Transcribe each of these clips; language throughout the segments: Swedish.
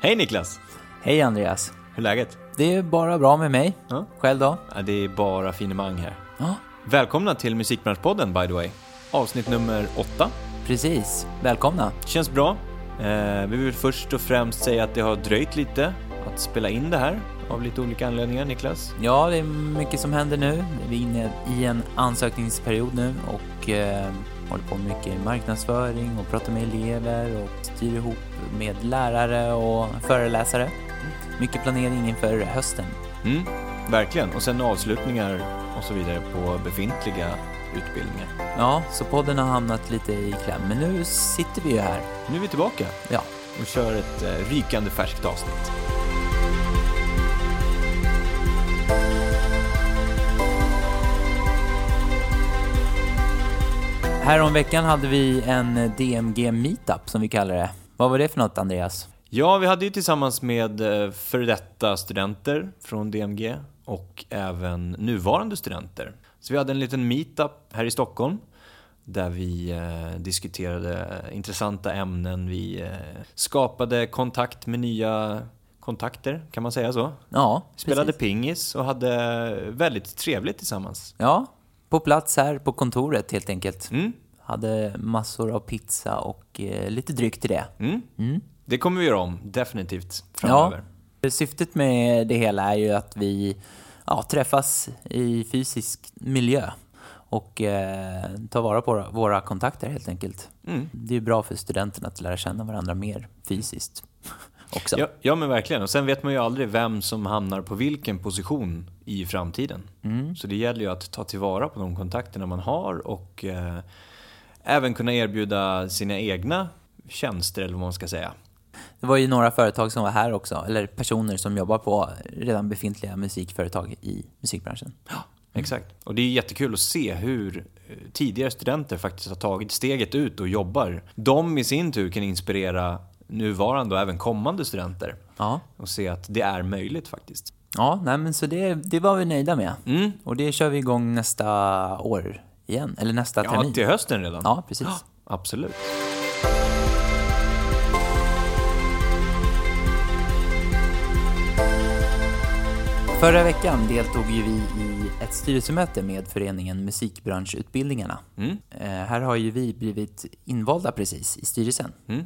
Hej Niklas! Hej Andreas. Hur är läget? Det är bara bra med mig. Ja. Själv då? Ja, det är bara finemang här. Ja, Välkomna till Musikbranschpodden by the way. Avsnitt nummer åtta. precis. Välkomna. Känns bra. Eh, vi vill först och främst säga att det har dröjt lite att spela in det här av lite olika anledningar, Niklas. Ja, det är mycket som händer nu. Vi är inne i en ansökningsperiod nu och eh, håller på med mycket marknadsföring och pratar med elever och styr ihop med lärare och föreläsare. Mycket planering inför hösten. Mm, verkligen. Och sen avslutningar och så vidare på befintliga utbildningar. Ja, så podden har hamnat lite i kläm, men nu sitter vi ju här. Nu är vi tillbaka Ja, och kör ett eh, rykande färskt avsnitt. här om veckan hade vi en DMG meetup som vi kallar det. Vad var det för något, Andreas? Ja, vi hade ju tillsammans med eh, före detta studenter från DMG och även nuvarande studenter. Så vi hade en liten meetup här i Stockholm där vi eh, diskuterade intressanta ämnen. Vi eh, skapade kontakt med nya kontakter, kan man säga så? Ja, Spelade precis. pingis och hade väldigt trevligt tillsammans. Ja, på plats här på kontoret helt enkelt. Mm, Hade massor av pizza och eh, lite dryck till det. mm. Mm. Det kommer vi göra om, definitivt, framöver. Syftet med det hela är ju att vi ja, träffas i fysisk miljö och eh, tar vara på våra, kontakter helt enkelt. Mm. Det är bra för studenterna att lära känna varandra mer fysiskt också. Ja, ja, men verkligen. Och sen vet man ju aldrig vem som hamnar på vilken position i framtiden. Mm. Så det gäller ju att ta tillvara på de kontakterna man har och eh, även kunna erbjuda sina egna tjänster, eller vad man ska säga. Det var ju några företag som var här också, eller personer som jobbar på redan befintliga musikföretag i musikbranschen. Exakt. Och det är jättekul att se hur eh, tidigare studenter faktiskt har tagit steget ut och jobbar. De i sin tur kan inspirera nuvarande och även kommande studenter Ja, och se att det är möjligt faktiskt. ja nej, men så det, det var vi nöjda med. Mm. Och det kör vi igång nästa år igen, eller nästa Ja, termin. till hösten redan. Ja, precis. Absolut. Förra veckan deltog ju vi i ett styrelsemöte med föreningen Musikbranschutbildningarna. Mm. Eh, här har ju vi blivit invalda precis i styrelsen. Mm.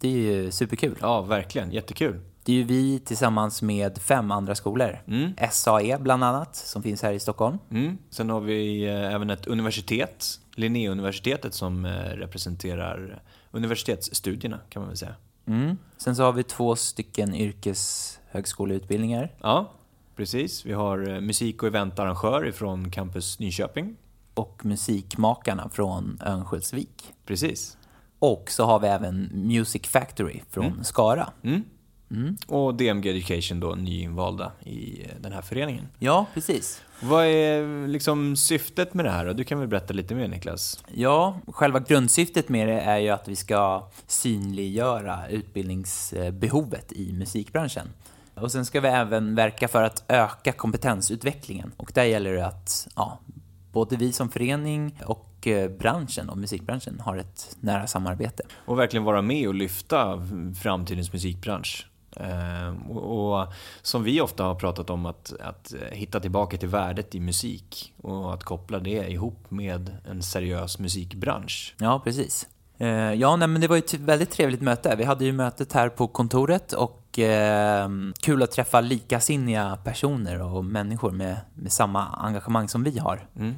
Det är ju superkul. Ja, verkligen. Jättekul. Det är ju vi tillsammans med fem andra skolor. Mm. SAE bland annat, som finns här i Stockholm. Mm. Sen har vi eh, även ett universitet, Linnéuniversitetet, som eh, representerar universitetsstudierna kan man väl säga. Mm. Sen så har vi två stycken yrkeshögskoleutbildningar. Ja, precis. Vi har eh, musik och eventarrangör från Campus Nyköping. Och Musikmakarna från Örnsköldsvik. Precis. Och så har vi även Music Factory från Skara. Mm. Mm. Och DMG Education då, nyinvalda i eh, den här föreningen. Ja, precis. Vad är liksom syftet med det här då? Du kan väl berätta lite mer Niklas? Ja, själva grundsyftet med det är ju att vi ska synliggöra utbildningsbehovet i musikbranschen. Och sen ska vi även verka för att öka kompetensutvecklingen. Och där gäller det att ja, både vi som förening och eh, branschen och musikbranschen har ett nära samarbete. Och verkligen vara med och lyfta framtidens musikbransch. Eh, och, och som vi ofta har pratat om, att, att hitta tillbaka till värdet i musik och att koppla det ihop med en seriös musikbransch. Ja, precis. Eh, Ja, nej, men det var ju ett väldigt trevligt möte. Vi hade ju mötet här på kontoret och eh, kul att träffa likasinniga personer och människor med, med samma engagemang som vi har. Mm.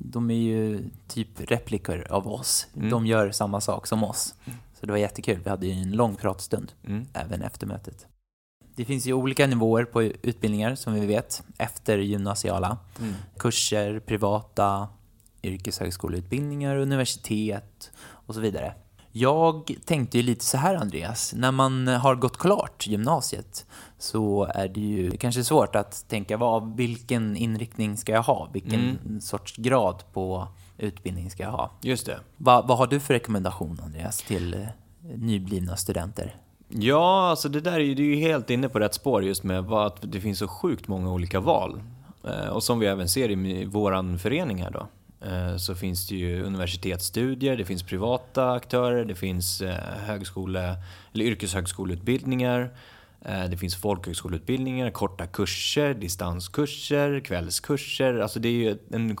De är ju typ replikor av oss. Mm. De gör samma sak som oss. Så det var jättekul. Vi hade ju en lång pratstund Mm. även efter mötet. Det finns ju olika nivåer på utbildningar som vi vet efter gymnasiala. Mm. Kurser, privata, yrkeshögskoleutbildningar, universitet och så vidare. Jag tänkte ju lite så här Andreas, när man har gått klart gymnasiet så är det ju kanske svårt att tänka vad, vilken inriktning ska jag ha? Vilken sorts grad på utbildning ska jag ha? Just det. Vad, vad har du för rekommendation Andreas till eh, nyblivna studenter? Ja, alltså det där är ju, det är ju helt inne på rätt spår just med att det finns så sjukt många olika val. Eh, och som vi även ser i våran förening här då. eh, så finns det ju universitetsstudier, det finns privata aktörer, det finns högskole eller yrkeshögskoleutbildningar, det finns folkhögskoleutbildningar, korta kurser, distanskurser, kvällskurser. Alltså det är ju en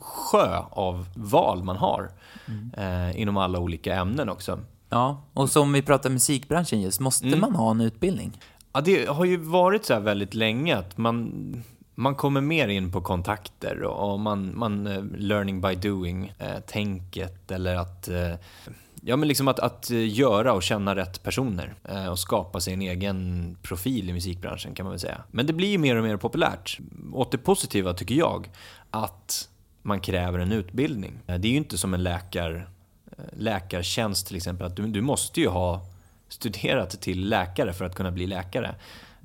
sjö av val man har mm. inom alla olika ämnen också. Ja, och som vi pratar musikbranschen just, måste mm. man ha en utbildning? Ja, det har ju varit så här väldigt länge att man, man kommer mer in på kontakter och man, man uh, learning by doing-tänket uh, eller att uh, Ja men liksom att, att göra och känna rätt personer och skapa sig en egen profil i musikbranschen kan man väl säga. Men det blir mer och mer populärt. Åt det positiva tycker jag, att man kräver en utbildning. Eh, det är ju inte som en läkar, eh, läkartjänst till exempel, att du, du måste ju ha studerat till läkare för att kunna bli läkare.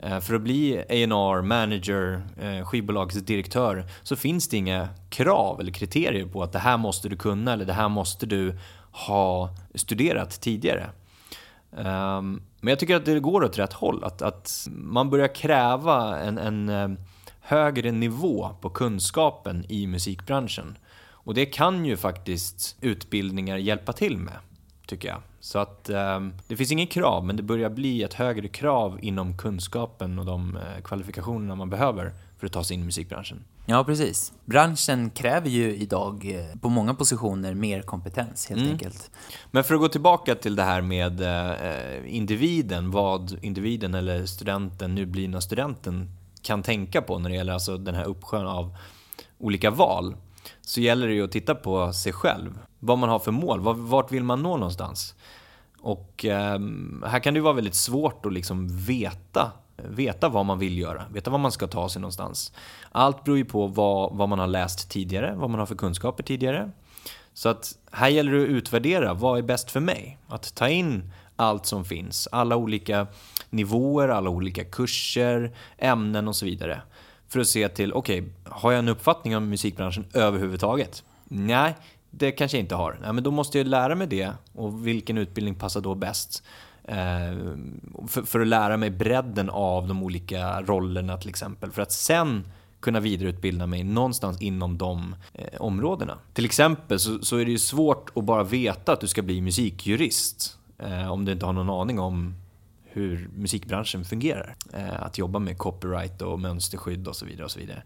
Eh, för att bli A&R, manager, skivbolagsdirektör så finns det inga krav eller kriterier på att det här måste du kunna eller det här måste du ha studerat tidigare. Ehm, men jag tycker att det går åt rätt håll, att, att man börjar kräva en, en högre nivå på kunskapen i musikbranschen. Och det kan ju faktiskt utbildningar hjälpa till med, tycker jag. Så att eh, det finns ingen krav, men det börjar bli ett högre krav inom kunskapen och de eh, kvalifikationerna man behöver för att ta sig in i musikbranschen. Ja, precis. Branschen kräver ju idag eh, på många positioner mer kompetens helt mm. enkelt. Men för att gå tillbaka till det här med eh, individen, vad individen eller studenten, nu blivna studenten, kan tänka på när det gäller alltså den här uppsjön av olika val så gäller det ju att titta på sig själv. Vad man har för mål, vart vill man nå någonstans? Och eh, här kan det ju vara väldigt svårt att liksom veta, veta vad man vill göra, veta var man ska ta sig någonstans. Allt beror ju på vad, vad man har läst tidigare, vad man har för kunskaper tidigare. Så att här gäller det att utvärdera, vad är bäst för mig? Att ta in allt som finns, alla olika nivåer, alla olika kurser, ämnen och så vidare. För att se till, okej, okay, har jag en uppfattning om musikbranschen överhuvudtaget? Nej, det kanske jag inte har. Ja, men då måste jag lära mig det och vilken utbildning passar då bäst? Eh, för, för, att lära mig bredden av de olika rollerna till exempel. För att sen kunna vidareutbilda mig någonstans inom de eh, områdena. Till exempel så, så, är det ju svårt att bara veta att du ska bli musikjurist eh, om du inte har någon aning om hur musikbranschen fungerar. Eh, att jobba med copyright och mönsterskydd och så vidare. Och så vidare.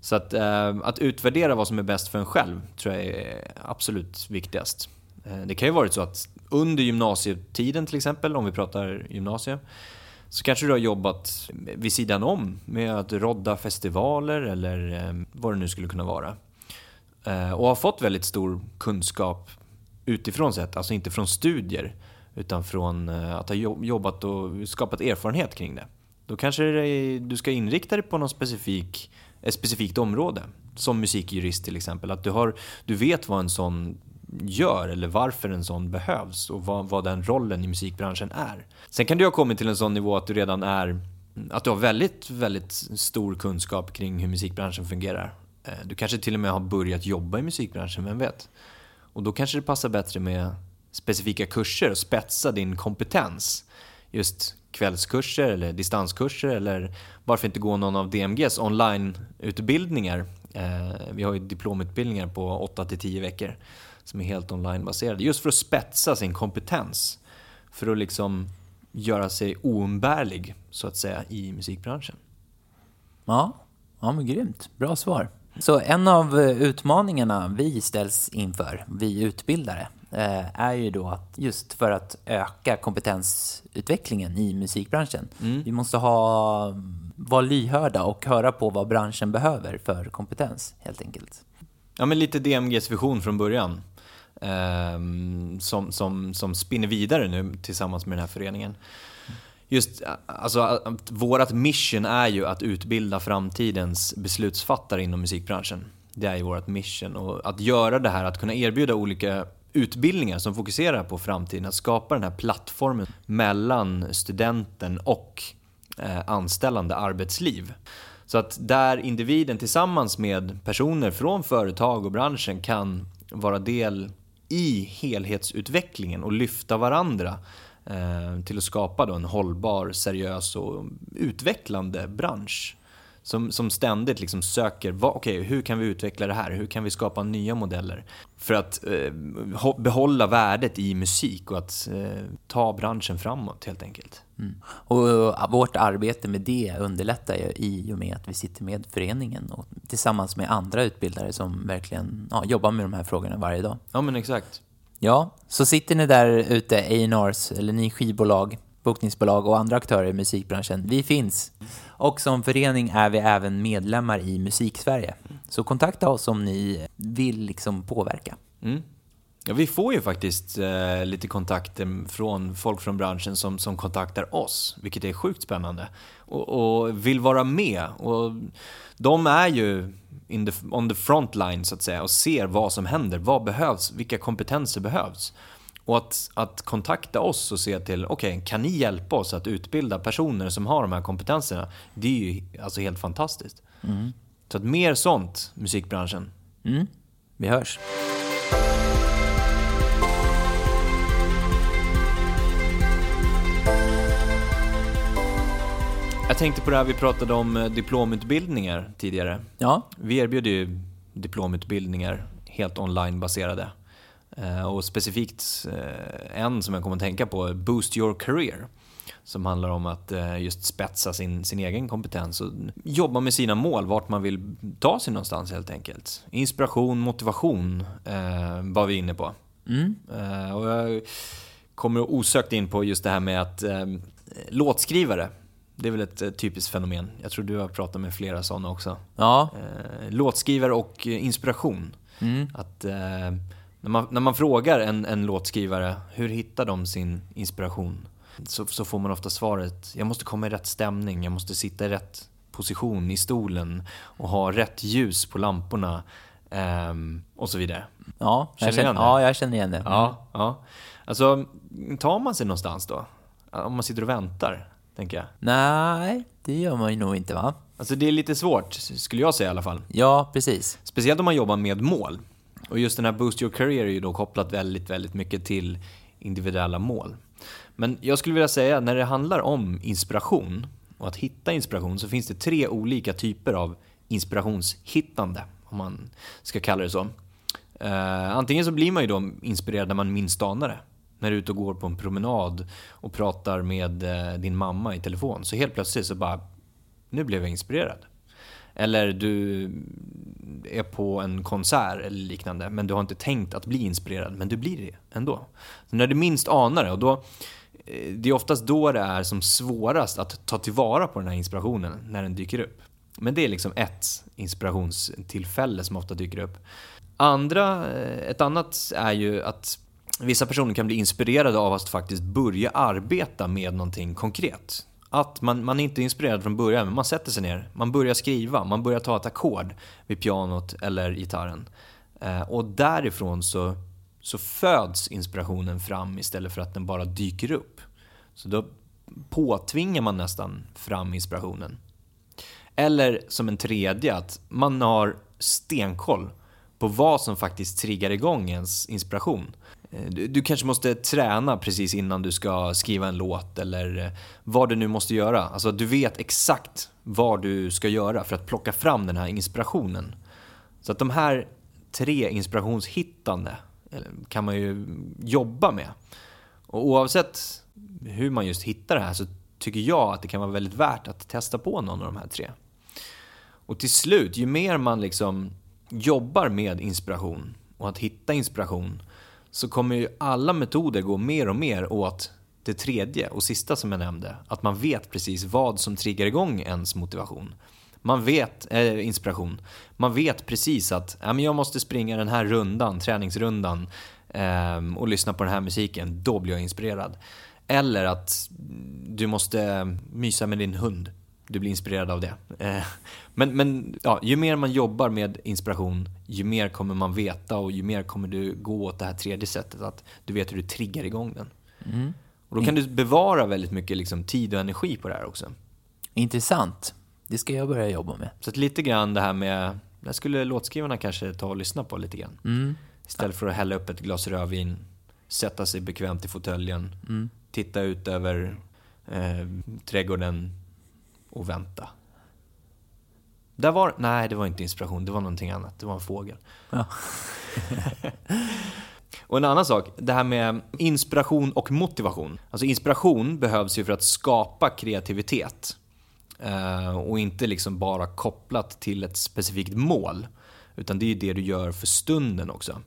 Så att, eh, att utvärdera vad som är bäst för en själv tror jag är absolut viktigast. Eh, det kan ju varit så att under gymnasietiden till exempel, om vi pratar gymnasium, så kanske du har jobbat vid sidan om med att rodda festivaler eller eh, vad det nu skulle kunna vara. Eh, och har fått väldigt stor kunskap utifrån sett, alltså inte från studier utan från eh, att ha jobbat och skapat erfarenhet kring det. Då kanske du ska inrikta dig på någon specifik, ett specifikt område. Som musikjurist till exempel. Att du, har, du vet vad en sån gör eller varför en sån behövs och vad, vad den rollen i musikbranschen är. Sen kan du ha kommit till en sån nivå att du redan är att du har väldigt, väldigt stor kunskap kring hur musikbranschen fungerar. Eh, du kanske till och med har börjat jobba i musikbranschen, vem vet? Och då kanske det passar bättre med specifika kurser och spetsa din kompetens. Just kvällskurser eller distanskurser eller varför inte gå någon av DMGs onlineutbildningar. Eh, vi har ju diplomutbildningar på 8-10 veckor som är helt onlinebaserade. Just för att spetsa sin kompetens. För att liksom göra sig oumbärlig, så att säga, i musikbranschen. Ja, ja men grymt. Bra svar. Så en av eh, utmaningarna vi ställs inför, vi utbildare, är ju då att just för att öka kompetensutvecklingen i musikbranschen. Mm. Vi måste ha, vara lyhörda och höra på vad branschen behöver för kompetens helt enkelt. Ja, men lite DMGs vision från början. Eh, som, som, som spinner vidare nu tillsammans med den här föreningen. Just, alltså, vårt mission är ju att utbilda framtidens beslutsfattare inom musikbranschen. Det är ju vårt mission. Och att göra det här, att kunna erbjuda olika utbildningar som fokuserar på framtiden, att skapa den här plattformen mellan studenten och eh, anställande arbetsliv. Så att där individen tillsammans med personer från företag och branschen kan vara del i helhetsutvecklingen och lyfta varandra eh, till att skapa då en hållbar, seriös och utvecklande bransch. Som, som ständigt liksom söker, vad- okej, hur kan vi utveckla det här? Hur kan vi skapa nya modeller? För att eh, behålla värdet i musik och att eh, ta branschen framåt helt enkelt. Och eh, vårt arbete med det underlättar ju i och med att vi sitter med föreningen och tillsammans med andra utbildare som verkligen ja, jobbar med de här frågorna varje dag. Ja men exakt. Ja, så sitter ni där ute, A&Rs eller ni skivbolag, bokningsbolag och andra aktörer i musikbranschen. Vi finns. Och som förening är vi även medlemmar i Musiksverige. Så kontakta oss om ni vill liksom påverka. Mm. Ja, vi får ju faktiskt eh, lite kontakter eh, från folk från branschen som, som kontaktar oss, vilket är sjukt spännande. Och, och vill vara med. Och de är ju in the, on the front line så att säga och ser vad som händer, vad behövs, vilka kompetenser behövs. Och att, att kontakta oss och se till, okej, kan ni hjälpa oss att utbilda personer som har de här kompetenserna? Det är ju alltså helt fantastiskt. Så att mer sånt, musikbranschen. Mm. Vi hörs. Jag tänkte på det här vi pratade om eh, diplomutbildningar tidigare. Ja, Vi erbjuder ju diplomutbildningar helt onlinebaserade. Eh, Och specifikt eh, en som jag kommer att tänka på, är Boost Your Career. Som handlar om att eh, just spetsa sin, sin egen kompetens och jobba med sina mål, vart man vill ta sig någonstans helt enkelt. Inspiration, motivation var vi inne på. mm. Och jag kommer osökt in på just det här med att låtskrivare, det är väl ett typiskt fenomen. Jag tror du har pratat med flera sådana också. ja, låtskrivare och inspiration. mm. Att, när, man, när man frågar en, en låtskrivare, hur hittar de sin inspiration? Så, så får man ofta svaret, jag måste komma i rätt stämning, jag måste sitta i rätt position i stolen och ha rätt ljus på lamporna ehm, och så vidare. ja, Känner jag du igen känner, det? ja, jag känner igen det. Ja, ja. Alltså, tar man sig någonstans då? Om man sitter och väntar, tänker jag. Nej, det gör man ju nog inte va? Alltså det är lite svårt, skulle jag säga i alla fall. Ja, precis. Speciellt om man jobbar med mål. Och just den här Boost Your Career är ju då kopplat väldigt, väldigt mycket till individuella mål. Men jag skulle vilja säga, när det handlar om inspiration och att hitta inspiration så finns det tre olika typer av inspirationshittande, om man ska kalla det så. Uh, antingen så blir man ju då inspirerad när man minst anar det. När du är ute och går på en promenad och pratar med uh, din mamma i telefon. Så helt plötsligt så bara, nu blev jag inspirerad. Eller du är på en konsert eller liknande, men du har inte tänkt att bli inspirerad, men du blir det ändå. Så när du minst anar det, och då, eh, det är oftast då det är som svårast att ta tillvara på den här inspirationen, när den dyker upp. Men det är liksom ett inspirationstillfälle som ofta dyker upp. Andra, eh, ett annat är ju att vissa personer kan bli inspirerade av att faktiskt börja arbeta med någonting konkret. Att man, man är inte inspirerad från början, men man sätter sig ner, man börjar skriva, man börjar ta ett ackord vid pianot eller gitarren. Eh, och därifrån så, så föds inspirationen fram istället för att den bara dyker upp. Så då påtvingar man nästan fram inspirationen. Eller som en tredje, att man har stenkoll på vad som faktiskt triggar igång ens inspiration. Eh, du, du kanske måste träna precis innan du ska skriva en låt eller eh, vad du nu måste göra. Alltså du vet exakt vad du ska göra för att plocka fram den här inspirationen. Så att de här tre inspirationshittande kan man ju jobba med. Och oavsett hur man just hittar det här så tycker jag att det kan vara väldigt värt att testa på någon av de här tre. Och till slut, ju mer man liksom jobbar med inspiration och att hitta inspiration så kommer ju alla metoder gå mer och mer åt det tredje och sista som jag nämnde. Att man vet precis vad som triggar igång ens motivation. Man vet, eh, inspiration. Man vet precis att ja, men jag måste springa den här rundan, träningsrundan eh, och lyssna på den här musiken. Då blir jag inspirerad. Eller att du måste mysa med din hund. Du blir inspirerad av det. Eh, Men, men ja, ju mer man jobbar med inspiration, ju mer kommer man veta och ju mer kommer du gå åt det här tredje sättet. Att du vet hur du triggar igång den. Mm. Och då kan du bevara väldigt mycket liksom, tid och energi på det här också. Intressant. Det ska jag börja jobba med. Så att lite grann det här med, det skulle låtskrivarna kanske ta och lyssna på lite grann. Mm. Istället för att hälla upp ett glas rödvin, sätta sig bekvämt i fåtöljen, Mm. titta ut över eh, trädgården och vänta. Där var, nej, det var inte inspiration, det var någonting annat. Det var en fågel. Ja. och en annan sak, det här med inspiration och motivation. Alltså inspiration behövs ju för att skapa kreativitet. Eh, och inte liksom bara kopplat till ett specifikt mål. Utan det är ju det du gör för stunden också.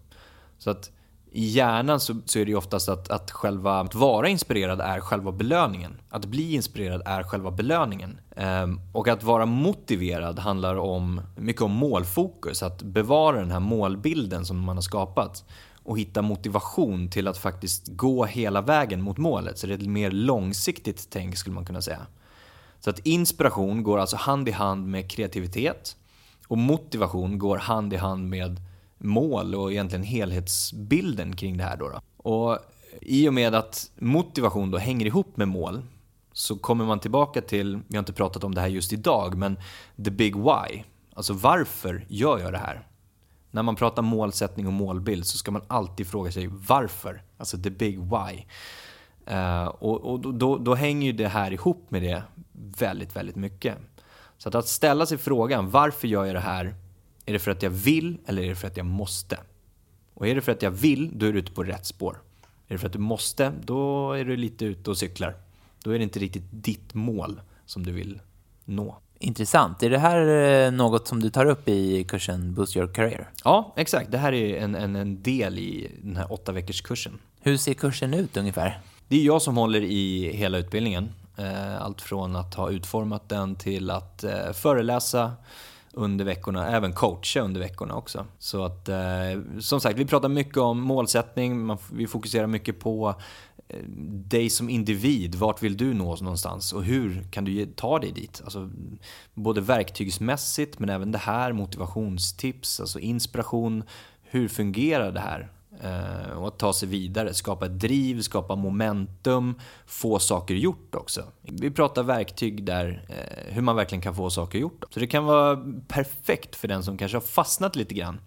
Så att i hjärnan så, så är det ju oftast att, att själva att vara inspirerad är själva belöningen. Att bli inspirerad är själva belöningen. Ehm, och att vara motiverad handlar om mycket om målfokus. Att bevara den här målbilden som man har skapat och hitta motivation till att faktiskt gå hela vägen mot målet. Så det är ett mer långsiktigt tänk skulle man kunna säga. Så att inspiration går alltså hand i hand med kreativitet och motivation går hand i hand med mål och egentligen helhetsbilden kring det här. Då, då. Och I och med att motivation då hänger ihop med mål så kommer man tillbaka till, vi har inte pratat om det här just idag, men the big why. Alltså varför gör jag det här? När man pratar målsättning och målbild så ska man alltid fråga sig varför. Alltså the big why. Uh, och, och då, då, hänger ju det här ihop med det väldigt, väldigt mycket. Så att, att ställa sig frågan varför gör jag det här är det för att jag vill eller är det för att jag måste? Och är det för att jag vill, då är du ute på rätt spår. Är det för att du måste, då är du lite ute och cyklar. Då är det inte riktigt ditt mål som du vill nå. Intressant. Är det här eh, något som du tar upp i kursen Boost Your Career? Ja, exakt. Det här är en, en, en del i den här åtta veckors kursen. Hur ser kursen ut ungefär? Det är jag som håller i hela utbildningen. Eh, allt från att ha utformat den till att eh, föreläsa, under veckorna, även coacha under veckorna också. Så att, eh, som sagt, vi pratar mycket om målsättning, man, vi fokuserar mycket på eh, dig som individ, vart vill du nå någonstans och hur kan du ta dig dit? Alltså, både verktygsmässigt men även det här, motivationstips, alltså inspiration. Hur fungerar det här? Eh, och att ta sig vidare, skapa ett driv, skapa momentum, få saker gjort också. Vi pratar verktyg där, eh, hur man verkligen kan få saker gjort. Så det kan vara perfekt för den som kanske har fastnat lite grann.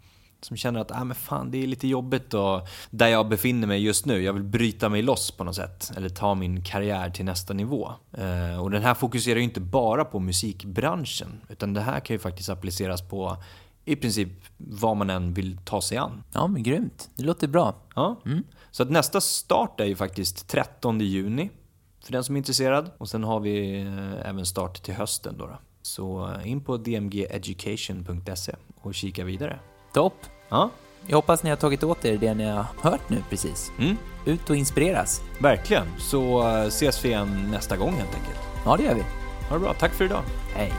Som känner att ah, men fan, det är lite jobbigt och där jag befinner mig just nu. Jag vill bryta mig loss på något sätt. Eller ta min karriär till nästa nivå. Eh, och den här fokuserar ju inte bara på musikbranschen. Utan det här kan ju faktiskt appliceras på i princip vad man än vill ta sig an. Ja, men grymt. Det låter bra. Ja. Mm. Så att nästa start är ju faktiskt 13 juni för den som är intresserad. Och sen har vi eh, även start till hösten då. då. Så eh, in på dmgeducation.se och kika vidare. Topp! Ja. Jag hoppas ni har tagit åt er det ni har hört nu precis. Mm. Ut och inspireras. Verkligen. Så eh, ses vi igen nästa gång helt enkelt. Ja, det gör vi. Ha det bra. Tack för idag. Hej.